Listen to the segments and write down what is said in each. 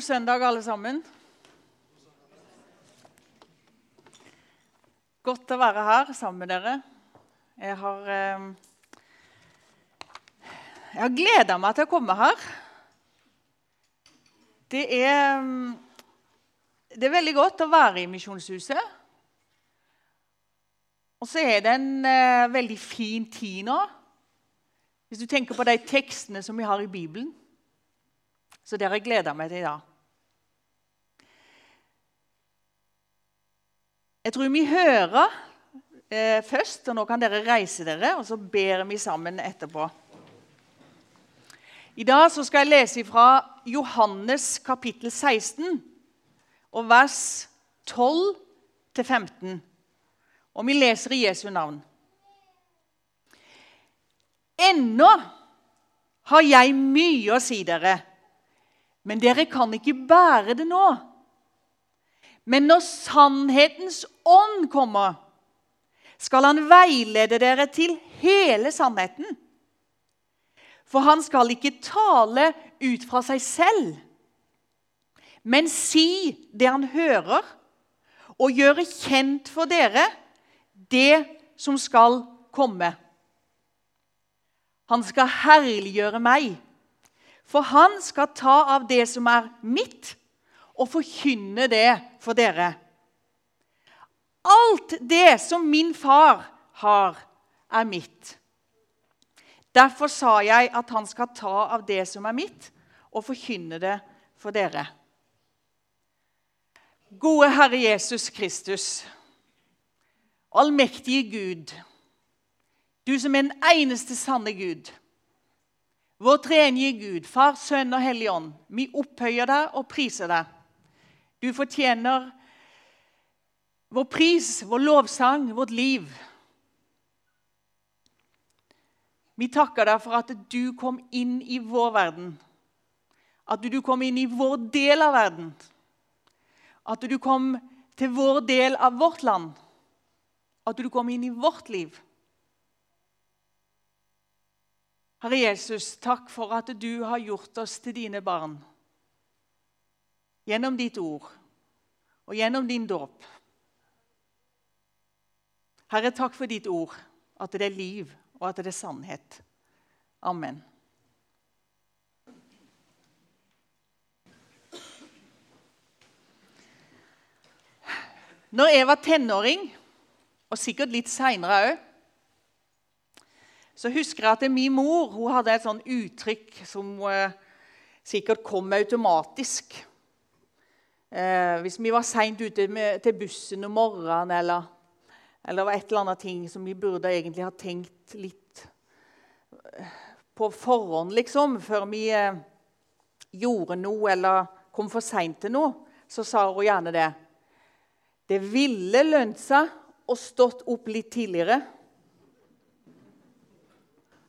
God søndag, alle sammen. Godt å være her sammen med dere. Jeg har, eh, jeg har gleda meg til å komme her. Det er, det er veldig godt å være i Misjonshuset. Og så er det en eh, veldig fin tid nå. Hvis du tenker på de tekstene som vi har i Bibelen. Så jeg gleda meg til i dag. Jeg tror vi hører eh, først, og nå kan dere reise dere, og så ber vi sammen etterpå. I dag så skal jeg lese fra Johannes kapittel 16 og vers 12 15. Og vi leser i Jesu navn. Ennå har jeg mye å si dere men dere kan ikke bære det nå. Men når sannhetens ånd kommer, skal han veilede dere til hele sannheten. For han skal ikke tale ut fra seg selv, men si det han hører, og gjøre kjent for dere det som skal komme. Han skal herliggjøre meg for han skal ta av det som er mitt, og forkynne det for dere. Alt det som min far har, er mitt. Derfor sa jeg at han skal ta av det som er mitt, og forkynne det for dere. Gode Herre Jesus Kristus, allmektige Gud, du som er den eneste sanne Gud. Vår tredje Gud, Far, Sønn og Hellig Ånd, vi opphøyer deg og priser deg. Du fortjener vår pris, vår lovsang, vårt liv. Vi takker deg for at du kom inn i vår verden. At du kom inn i vår del av verden. At du kom til vår del av vårt land. At du kom inn i vårt liv. Herre Jesus, takk for at du har gjort oss til dine barn gjennom ditt ord og gjennom din dåp. Herre, takk for ditt ord, at det er liv og at det er sannhet. Amen. Når jeg var tenåring, og sikkert litt seinere òg så husker jeg at min mor hadde et sånn uttrykk som eh, sikkert kom automatisk. Eh, hvis vi var seint ute med, til bussen om morgenen, eller, eller det var et eller annet ting som vi burde egentlig ha tenkt litt eh, på forhånd, liksom, før vi eh, gjorde noe eller kom for seint til noe, så sa hun gjerne det. Det ville lønt seg å stått opp litt tidligere.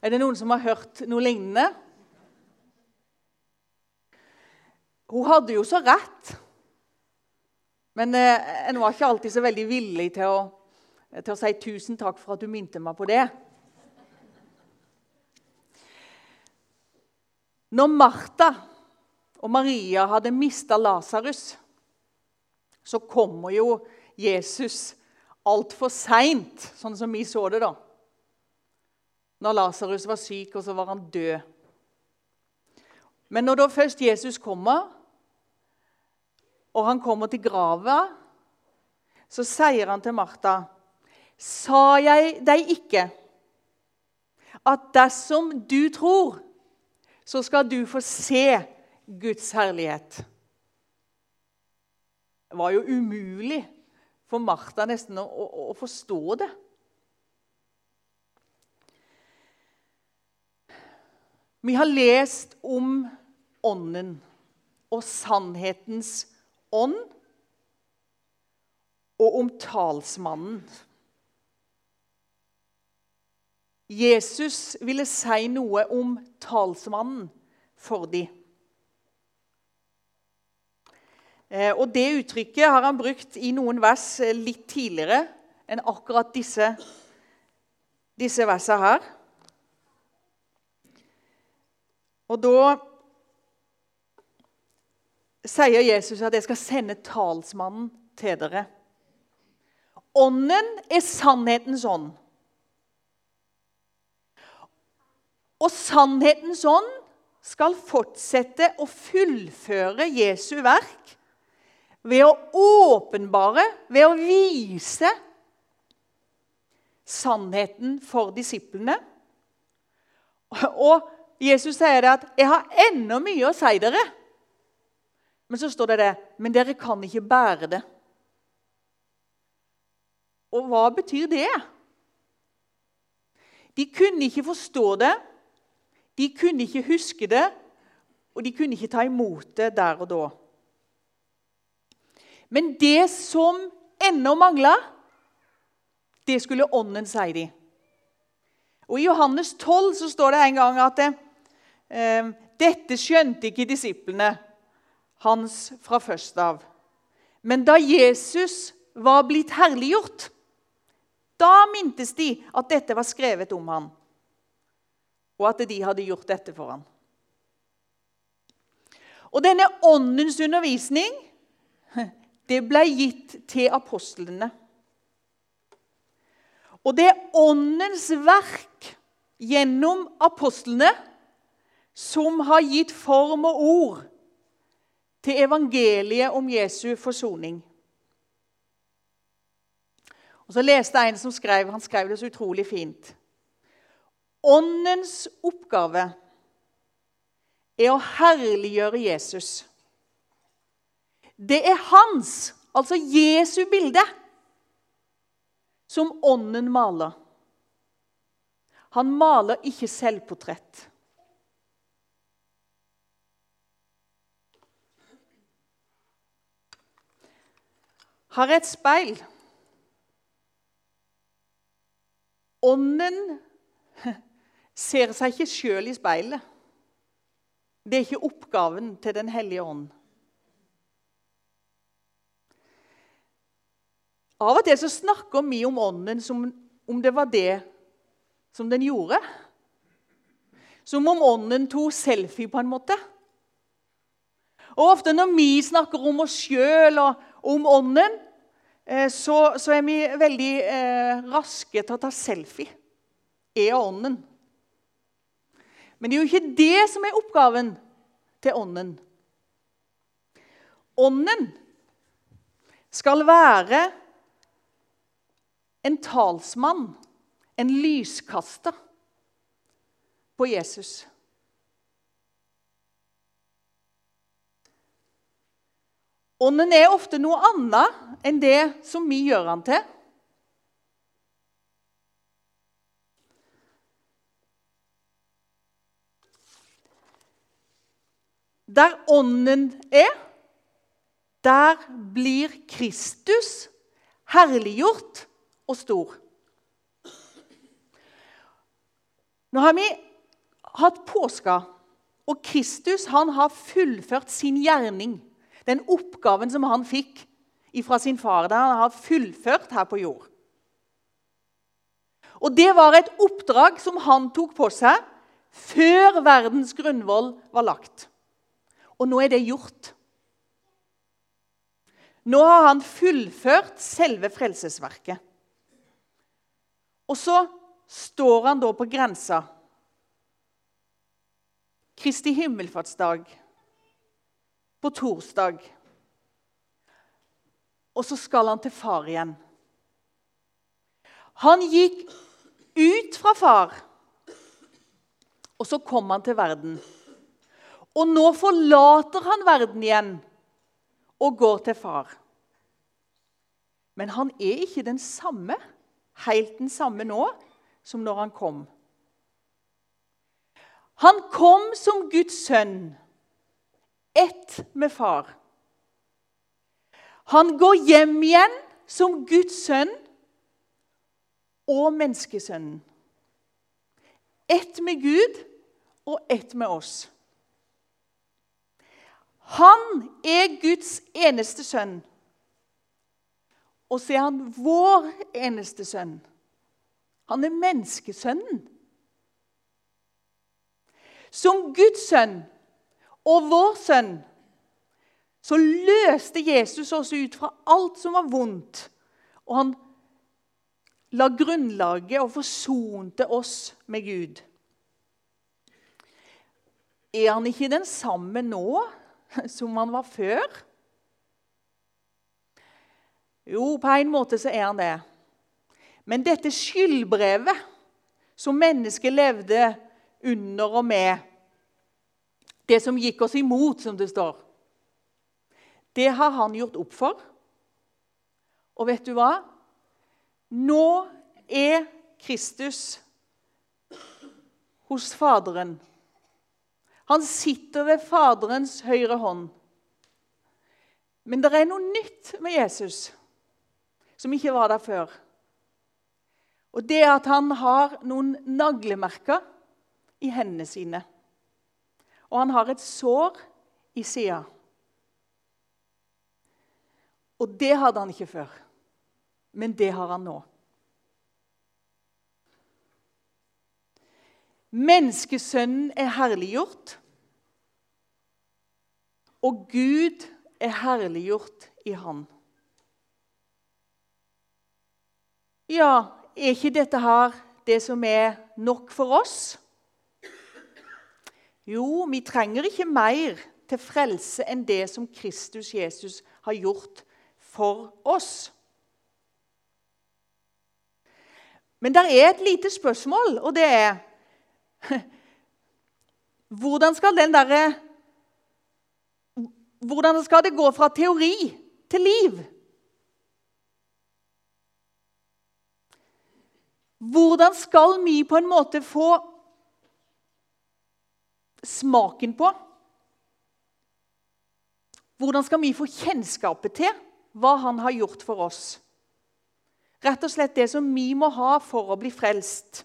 Er det noen som har hørt noe lignende? Hun hadde jo så rett. Men eh, en var ikke alltid så veldig villig til å, til å si 'tusen takk for at du minte meg på det'. Når Martha og Maria hadde mista Lasarus, så kommer jo Jesus altfor seint, sånn som vi så det. da når Lasarus var syk, og så var han død. Men når da først Jesus kommer, og han kommer til grava, så sier han til Martha, 'Sa jeg deg ikke at dersom du tror, så skal du få se Guds herlighet?' Det var jo umulig for Martha nesten å, å, å forstå det. Vi har lest om Ånden og sannhetens ånd, og om talsmannen. Jesus ville si noe om talsmannen for dem. Eh, og Det uttrykket har han brukt i noen vers eh, litt tidligere enn akkurat disse, disse versene her. Og da sier Jesus at jeg skal sende talsmannen til dere. Ånden er sannhetens ånd. Og sannhetens ånd skal fortsette å fullføre Jesu verk ved å åpenbare, ved å vise sannheten for disiplene. Og Jesus sier det at 'jeg har ennå mye å si dere'. Men så står det det 'men dere kan ikke bære det'. Og hva betyr det? De kunne ikke forstå det, de kunne ikke huske det, og de kunne ikke ta imot det der og da. Men det som ennå mangla, det skulle Ånden si dem. Og I Johannes 12 så står det en gang at eh, dette skjønte ikke disiplene hans fra først av. Men da Jesus var blitt herliggjort, da mintes de at dette var skrevet om ham, og at de hadde gjort dette for ham. Og denne åndens undervisning det ble gitt til apostlene. Og det er åndens verk gjennom apostlene som har gitt form og ord til evangeliet om Jesu forsoning. Og Så leste jeg en som skrev, han skrev det så utrolig fint. Åndens oppgave er å herliggjøre Jesus. Det er hans, altså Jesu bilde, som ånden maler. Han maler ikke selvportrett. Har et speil Ånden ser seg ikke sjøl i speilet. Det er ikke oppgaven til Den hellige ånd. Av og til så snakker vi om Ånden som om det var det som den gjorde. Som om Ånden tok selfie, på en måte. Og Ofte når vi snakker om oss sjøl og om Ånden, Eh, så, så, er vi veldig eh, raske til å ta selfie. Er Ånden. Men det er jo ikke det som er oppgaven til Ånden. Ånden skal være en talsmann, en lyskaster, på Jesus. Ånden er ofte noe annet enn det som vi gjør han til. Der Ånden er, der blir Kristus herliggjort og stor. Nå har vi hatt påska, og Kristus har fullført sin gjerning. Den oppgaven som han fikk fra sin far, det han har fullført her på jord. Og Det var et oppdrag som han tok på seg før verdens grunnvoll var lagt. Og nå er det gjort. Nå har han fullført selve frelsesverket. Og så står han da på grensa. Kristi himmelfartsdag på torsdag. Og så skal han til far igjen. Han gikk ut fra far, og så kom han til verden. Og nå forlater han verden igjen og går til far. Men han er ikke den samme, helt den samme nå som når han kom. Han kom som Guds sønn ett med far. Han går hjem igjen som Guds sønn og menneskesønnen. Ett med Gud og ett med oss. Han er Guds eneste sønn. Og så er han vår eneste sønn. Han er menneskesønnen. Som Guds sønn og vår sønn så løste Jesus oss ut fra alt som var vondt. Og han la grunnlaget og forsonte oss med Gud. Er han ikke den samme nå som han var før? Jo, på en måte så er han det. Men dette skyldbrevet som mennesket levde under og med, det som gikk oss imot, som det står, det har han gjort opp for. Og vet du hva? Nå er Kristus hos Faderen. Han sitter ved Faderens høyre hånd. Men det er noe nytt med Jesus som ikke var der før. Og det er at han har noen naglemerker i hendene sine. Og han har et sår i sida. Og det hadde han ikke før. Men det har han nå. Menneskesønnen er herliggjort, og Gud er herliggjort i Han. Ja, er ikke dette her det som er nok for oss? Jo, vi trenger ikke mer til frelse enn det som Kristus Jesus har gjort for oss. Men det er et lite spørsmål, og det er Hvordan skal den derre Hvordan skal det gå fra teori til liv? Hvordan skal vi på en måte få smaken på Hvordan skal vi få kjennskapet til hva han har gjort for oss? Rett og slett det som vi må ha for å bli frelst.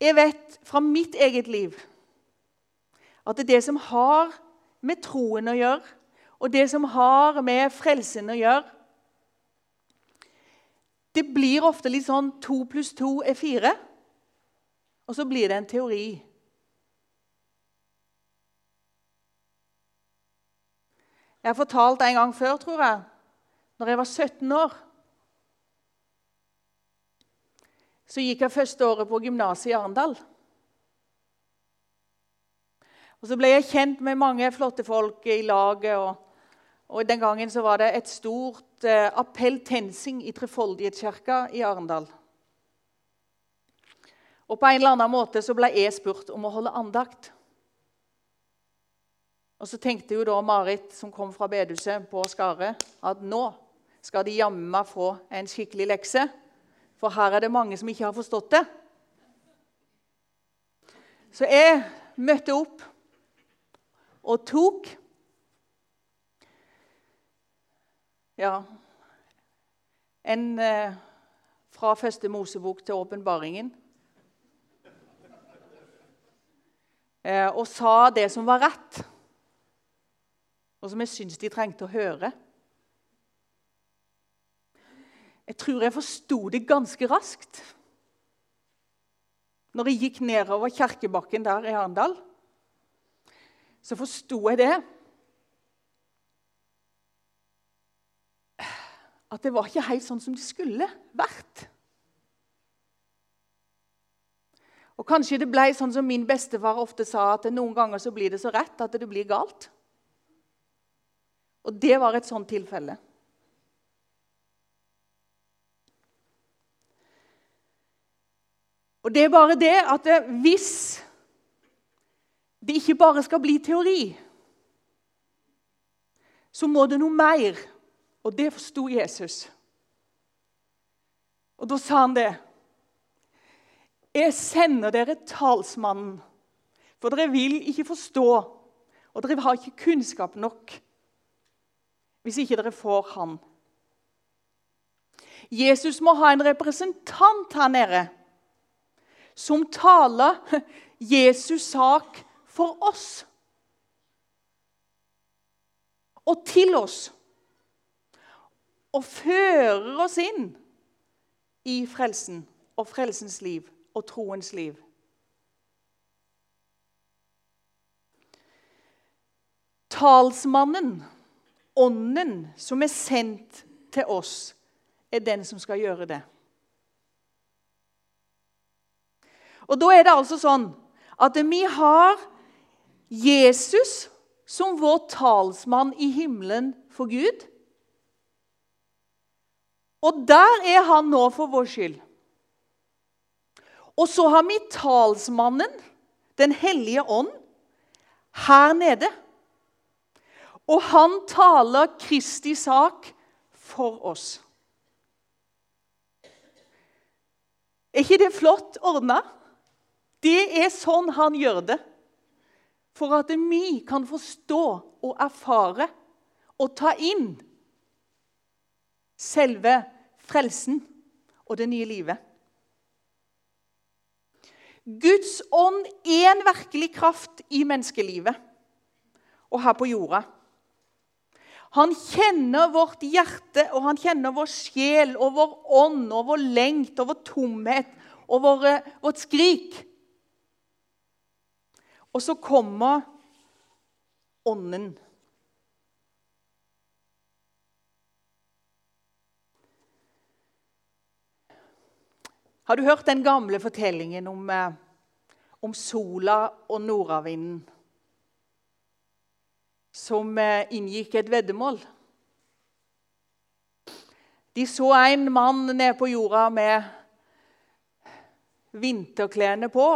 Jeg vet fra mitt eget liv at det, er det som har med troen å gjøre, og det som har med frelsen å gjøre Det blir ofte litt sånn to pluss to er fire, og så blir det en teori. Jeg har fortalt en gang før, tror jeg, når jeg var 17 år. Så gikk jeg første året på gymnaset i Arendal. Og Så ble jeg kjent med mange flotte folk i laget. og, og Den gangen så var det et stort eh, appell TenSing i Trefoldighetskirka i Arendal. Og På en eller annen måte så ble jeg spurt om å holde andakt. Og Så tenkte jo da Marit, som kom fra bedehuset på Skaret, at nå skal de jammen meg få en skikkelig lekse. For her er det mange som ikke har forstått det. Så jeg møtte opp og tok Ja En eh, fra første Mosebok til åpenbaringen. Eh, og sa det som var rett, og som jeg syns de trengte å høre. Jeg tror jeg forsto det ganske raskt. Når jeg gikk nedover Kjerkebakken der i Arendal, så forsto jeg det. At det var ikke helt sånn som det skulle vært. Og Kanskje det ble sånn som min bestefar ofte sa, at noen ganger så blir det så rett at det blir galt. Og det var et sånt tilfelle. Og det er bare det at det, hvis det ikke bare skal bli teori, så må det noe mer. Og det forsto Jesus. Og da sa han det. Jeg sender dere talsmannen, for dere vil ikke forstå, og dere har ikke kunnskap nok hvis ikke dere får han. Jesus må ha en representant her nede som taler Jesus' sak for oss. Og til oss. Og fører oss inn i frelsen og frelsens liv og troens liv. talsmannen, ånden, som er sendt til oss, er den som skal gjøre det. Og Da er det altså sånn at vi har Jesus som vår talsmann i himmelen for Gud. Og der er han nå for vår skyld. Og så har vi talsmannen, Den hellige ånd, her nede. Og han taler Kristi sak for oss. Er ikke det flott ordna? Det er sånn han gjør det. For at vi kan forstå og erfare og ta inn selve frelsen og det nye livet. Guds ånd er en virkelig kraft i menneskelivet og her på jorda. Han kjenner vårt hjerte, og han kjenner vår sjel og vår ånd og vår lengt og vår tomhet og våre, vårt skrik. Og så kommer Ånden. Har du hørt den gamle fortellingen om, eh, om sola og nordavinden? Som eh, inngikk et veddemål. De så en mann nede på jorda med vinterklærne på.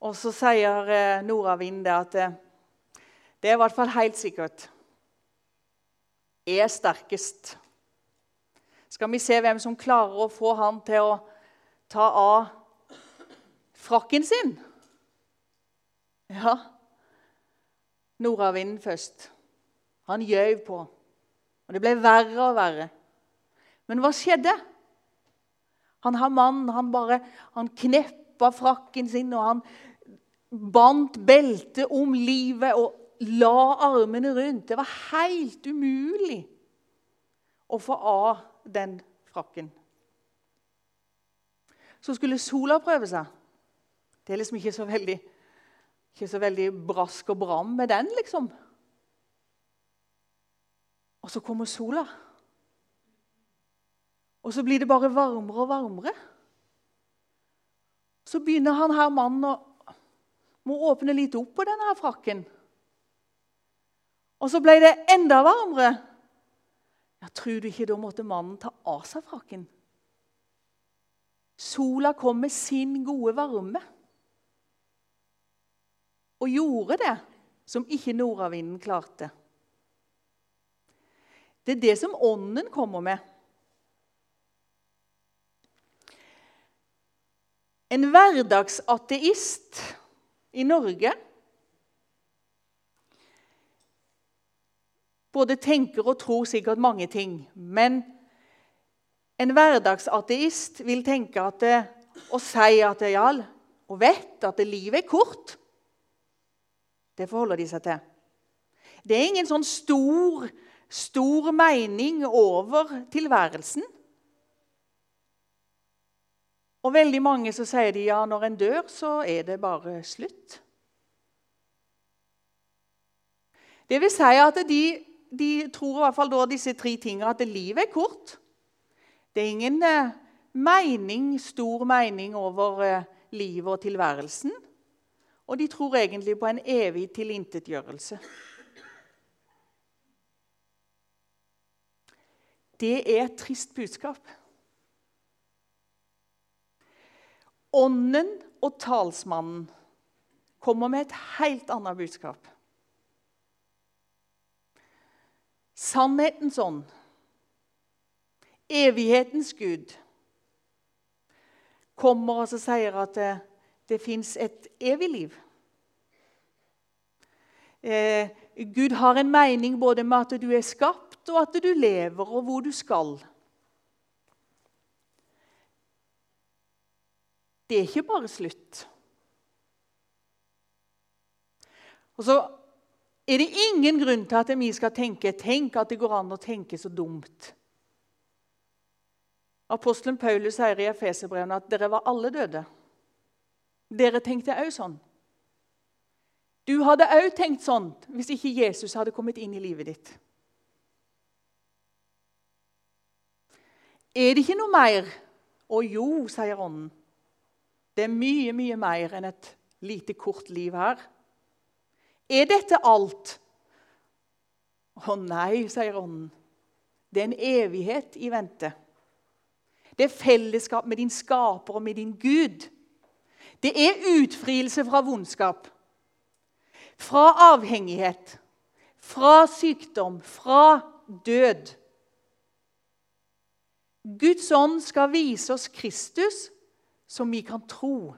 Og så sier eh, nordavinden at det er i hvert fall helt sikkert er sterkest. Skal vi se hvem som klarer å få han til å ta av frakken sin? Ja, nordavinden først. Han gjøv på. Og det ble verre og verre. Men hva skjedde? Han har mannen, han bare han kneppa frakken sin, og han bandt beltet om livet og la armene rundt. Det var helt umulig å få av den frakken. Så skulle sola prøve seg. Det er liksom ikke så veldig, ikke så veldig brask og bram med den, liksom. Og så kommer sola. Og så blir det bare varmere og varmere. Så begynner han her mannen å må åpne litt opp på denne frakken. Og så ble det enda varmere. Ja, Tror du ikke da måtte mannen ta av seg frakken? Sola kom med sin gode varme og gjorde det som ikke nordavinden klarte. Det er det som ånden kommer med. En hverdagsateist i Norge både tenker og tror sikkert mange ting. Men en hverdagsateist vil tenke at det, og si at det, ja, og vet at det, livet er kort. Det forholder de seg til. Det er ingen sånn stor, stor mening over tilværelsen. Og veldig mange så sier de ja, når en dør, så er det bare slutt. Det vil si at de, de tror i hvert fall da disse tre tingene at livet er kort. Det er ingen eh, mening, stor mening over eh, livet og tilværelsen. Og de tror egentlig på en evig tilintetgjørelse. Det er et trist budskap. Ånden og talsmannen kommer med et helt annet budskap. Sannhetens ånd, evighetens Gud, kommer og sier at det, det fins et evig liv. Eh, Gud har en mening både med at du er skapt, og at du lever, og hvor du skal. Det er ikke bare slutt. Og så er det ingen grunn til at vi skal tenke tenk at det går an å tenke så dumt. Apostelen Paulus sier i Efeserbrevene at dere var alle døde. Dere tenkte òg sånn. Du hadde òg tenkt sånn hvis ikke Jesus hadde kommet inn i livet ditt. Er det ikke noe mer? Å jo, sier Ånden. Det er mye, mye mer enn et lite, kort liv her. Er dette alt? Å nei, sier Ånden. Det er en evighet i vente. Det er fellesskap med din skaper og med din Gud. Det er utfrielse fra vondskap, fra avhengighet, fra sykdom, fra død. Guds ånd skal vise oss Kristus, som vi kan tro.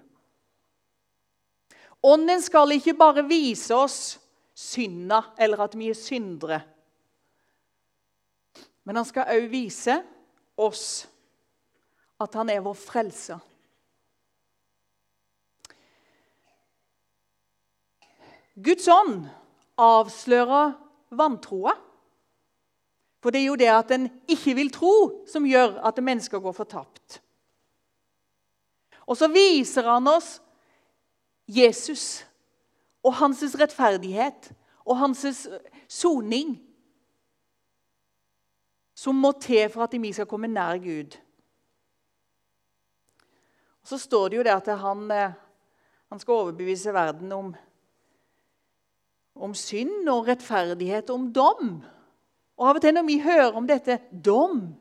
Ånden skal ikke bare vise oss synda, eller at vi er syndere. Men han skal òg vise oss at han er vår frelser. Guds ånd avslører vantroa. For det er jo det at en ikke vil tro, som gjør at mennesker går fortapt. Og så viser han oss Jesus og hans rettferdighet og hans soning. Som må til for at vi skal komme nær Gud. Og Så står det jo det at han, eh, han skal overbevise verden om, om synd og rettferdighet og om dom. Og Av og til når vi hører om dette dom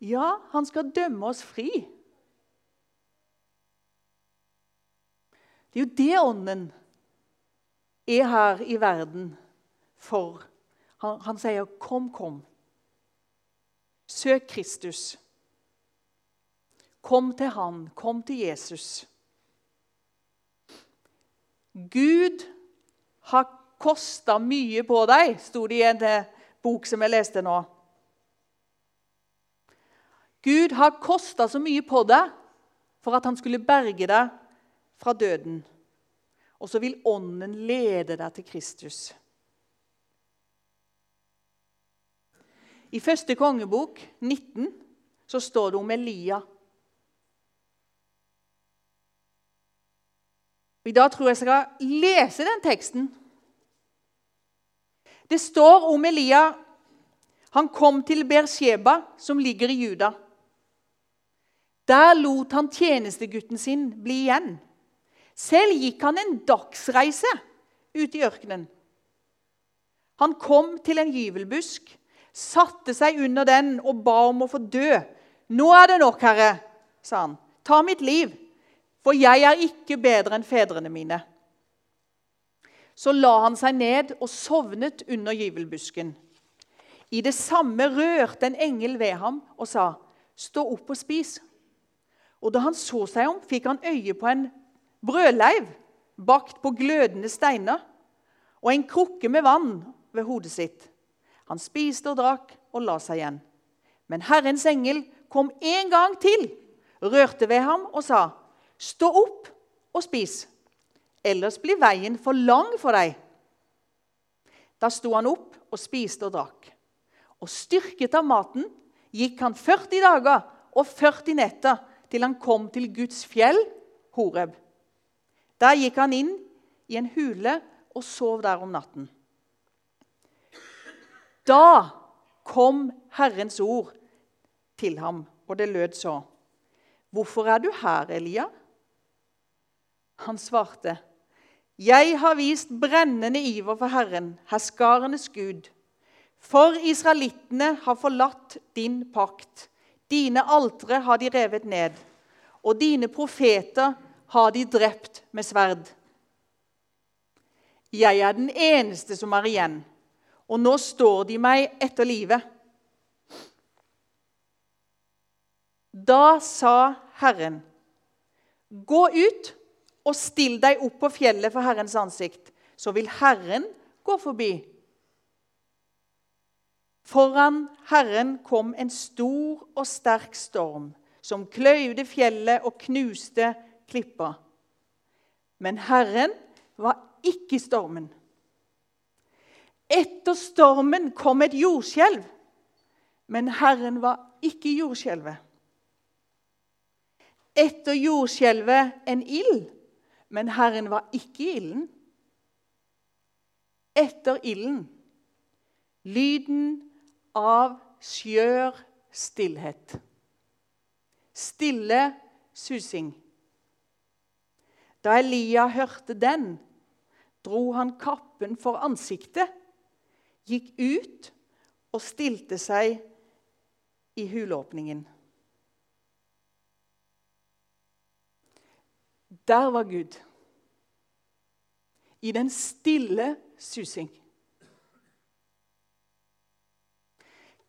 Ja, han skal dømme oss fri. Det er jo det Ånden er her i verden for. Han, han sier 'Kom, kom'. Søk Kristus. Kom til Han. Kom til Jesus. Gud har kosta mye på deg, sto det i en eh, bok som jeg leste nå. Gud har kosta så mye på deg for at han skulle berge deg fra døden. Og så vil Ånden lede deg til Kristus. I første kongebok, 19, så står det om Elia. I dag tror jeg jeg skal lese den teksten. Det står om Elia han kom til Beersheba, som ligger i Juda. Der lot han tjenestegutten sin bli igjen. Selv gikk han en dagsreise ut i ørkenen. Han kom til en gyvelbusk, satte seg under den og ba om å få dø. 'Nå er det nok, Herre', sa han. 'Ta mitt liv, for jeg er ikke bedre enn fedrene mine.' Så la han seg ned og sovnet under gyvelbusken. I det samme rørte en engel ved ham og sa, 'Stå opp og spis.' Og Da han så seg om, fikk han øye på en brødleiv bakt på glødende steiner og en krukke med vann ved hodet sitt. Han spiste og drakk og la seg igjen. Men Herrens engel kom en gang til, rørte ved ham og sa, 'Stå opp og spis.' ellers blir veien for lang for deg. Da sto han opp og spiste og drakk. Og styrket av maten gikk han 40 dager og 40 netter til han kom til Guds fjell, Horeb. Der gikk han inn i en hule og sov der om natten. Da kom Herrens ord til ham, og det lød så.: Hvorfor er du her, Elia? Han svarte, 'Jeg har vist brennende iver for Herren, herskarenes Gud.' For israelittene har forlatt din pakt. Dine altre har de revet ned, og dine profeter har de drept med sverd. Jeg er den eneste som er igjen, og nå står de meg etter livet. Da sa Herren, gå ut og still deg opp på fjellet for Herrens ansikt, så vil Herren gå forbi. Foran Herren kom en stor og sterk storm som kløyvde fjellet og knuste klippa. Men Herren var ikke i stormen. Etter stormen kom et jordskjelv, men Herren var ikke i jordskjelvet. Etter jordskjelvet en ild Men Herren var ikke i ilden. Etter ilden lyden av skjør stillhet. Stille susing. Da Elia hørte den, dro han kappen for ansiktet, gikk ut og stilte seg i hulåpningen. Der var Gud. I den stille susing.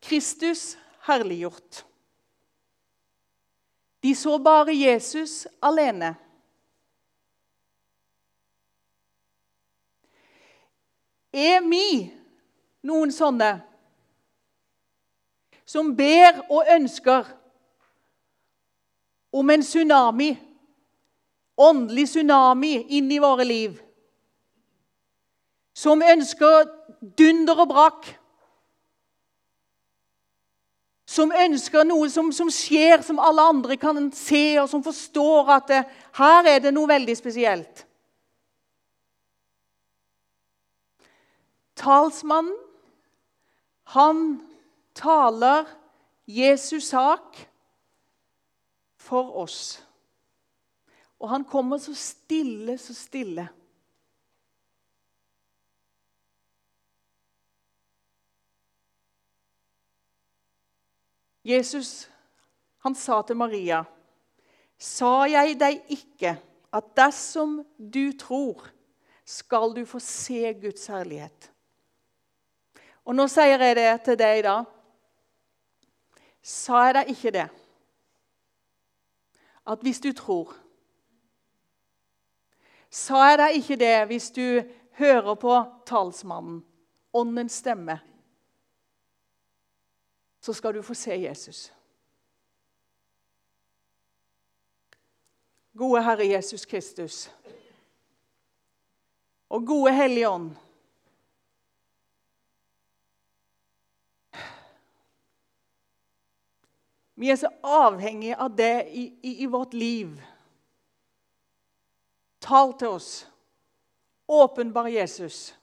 Kristus herliggjort. De så bare Jesus alene. Er vi noen sånne som ber og ønsker om en tsunami, åndelig tsunami, inn i våre liv? Som ønsker dunder og brak? Som ønsker noe som, som, skjer, som alle andre kan se, og som forstår at det, her er det noe veldig spesielt? Talsmannen, han taler Jesus' sak for oss. Og han kommer så stille, så stille. Jesus han sa til Maria, 'Sa jeg deg ikke at dersom du tror, skal du få se Guds herlighet?' Og nå sier jeg det til deg da. Sa jeg deg ikke det? At hvis du tror Sa jeg deg ikke det hvis du hører på talsmannen, åndens stemme? Så skal du få se Jesus. Gode Herre Jesus Kristus og gode Hellige Ånd. Vi er så avhengige av det i, i, i vårt liv. Tal til oss. Åpenbar Jesus.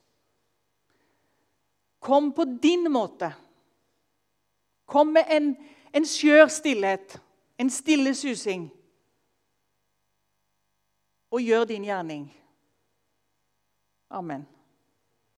Kom på din måte. Kom med en, en skjør stillhet, en stille susing. Og gjør din gjerning. Amen.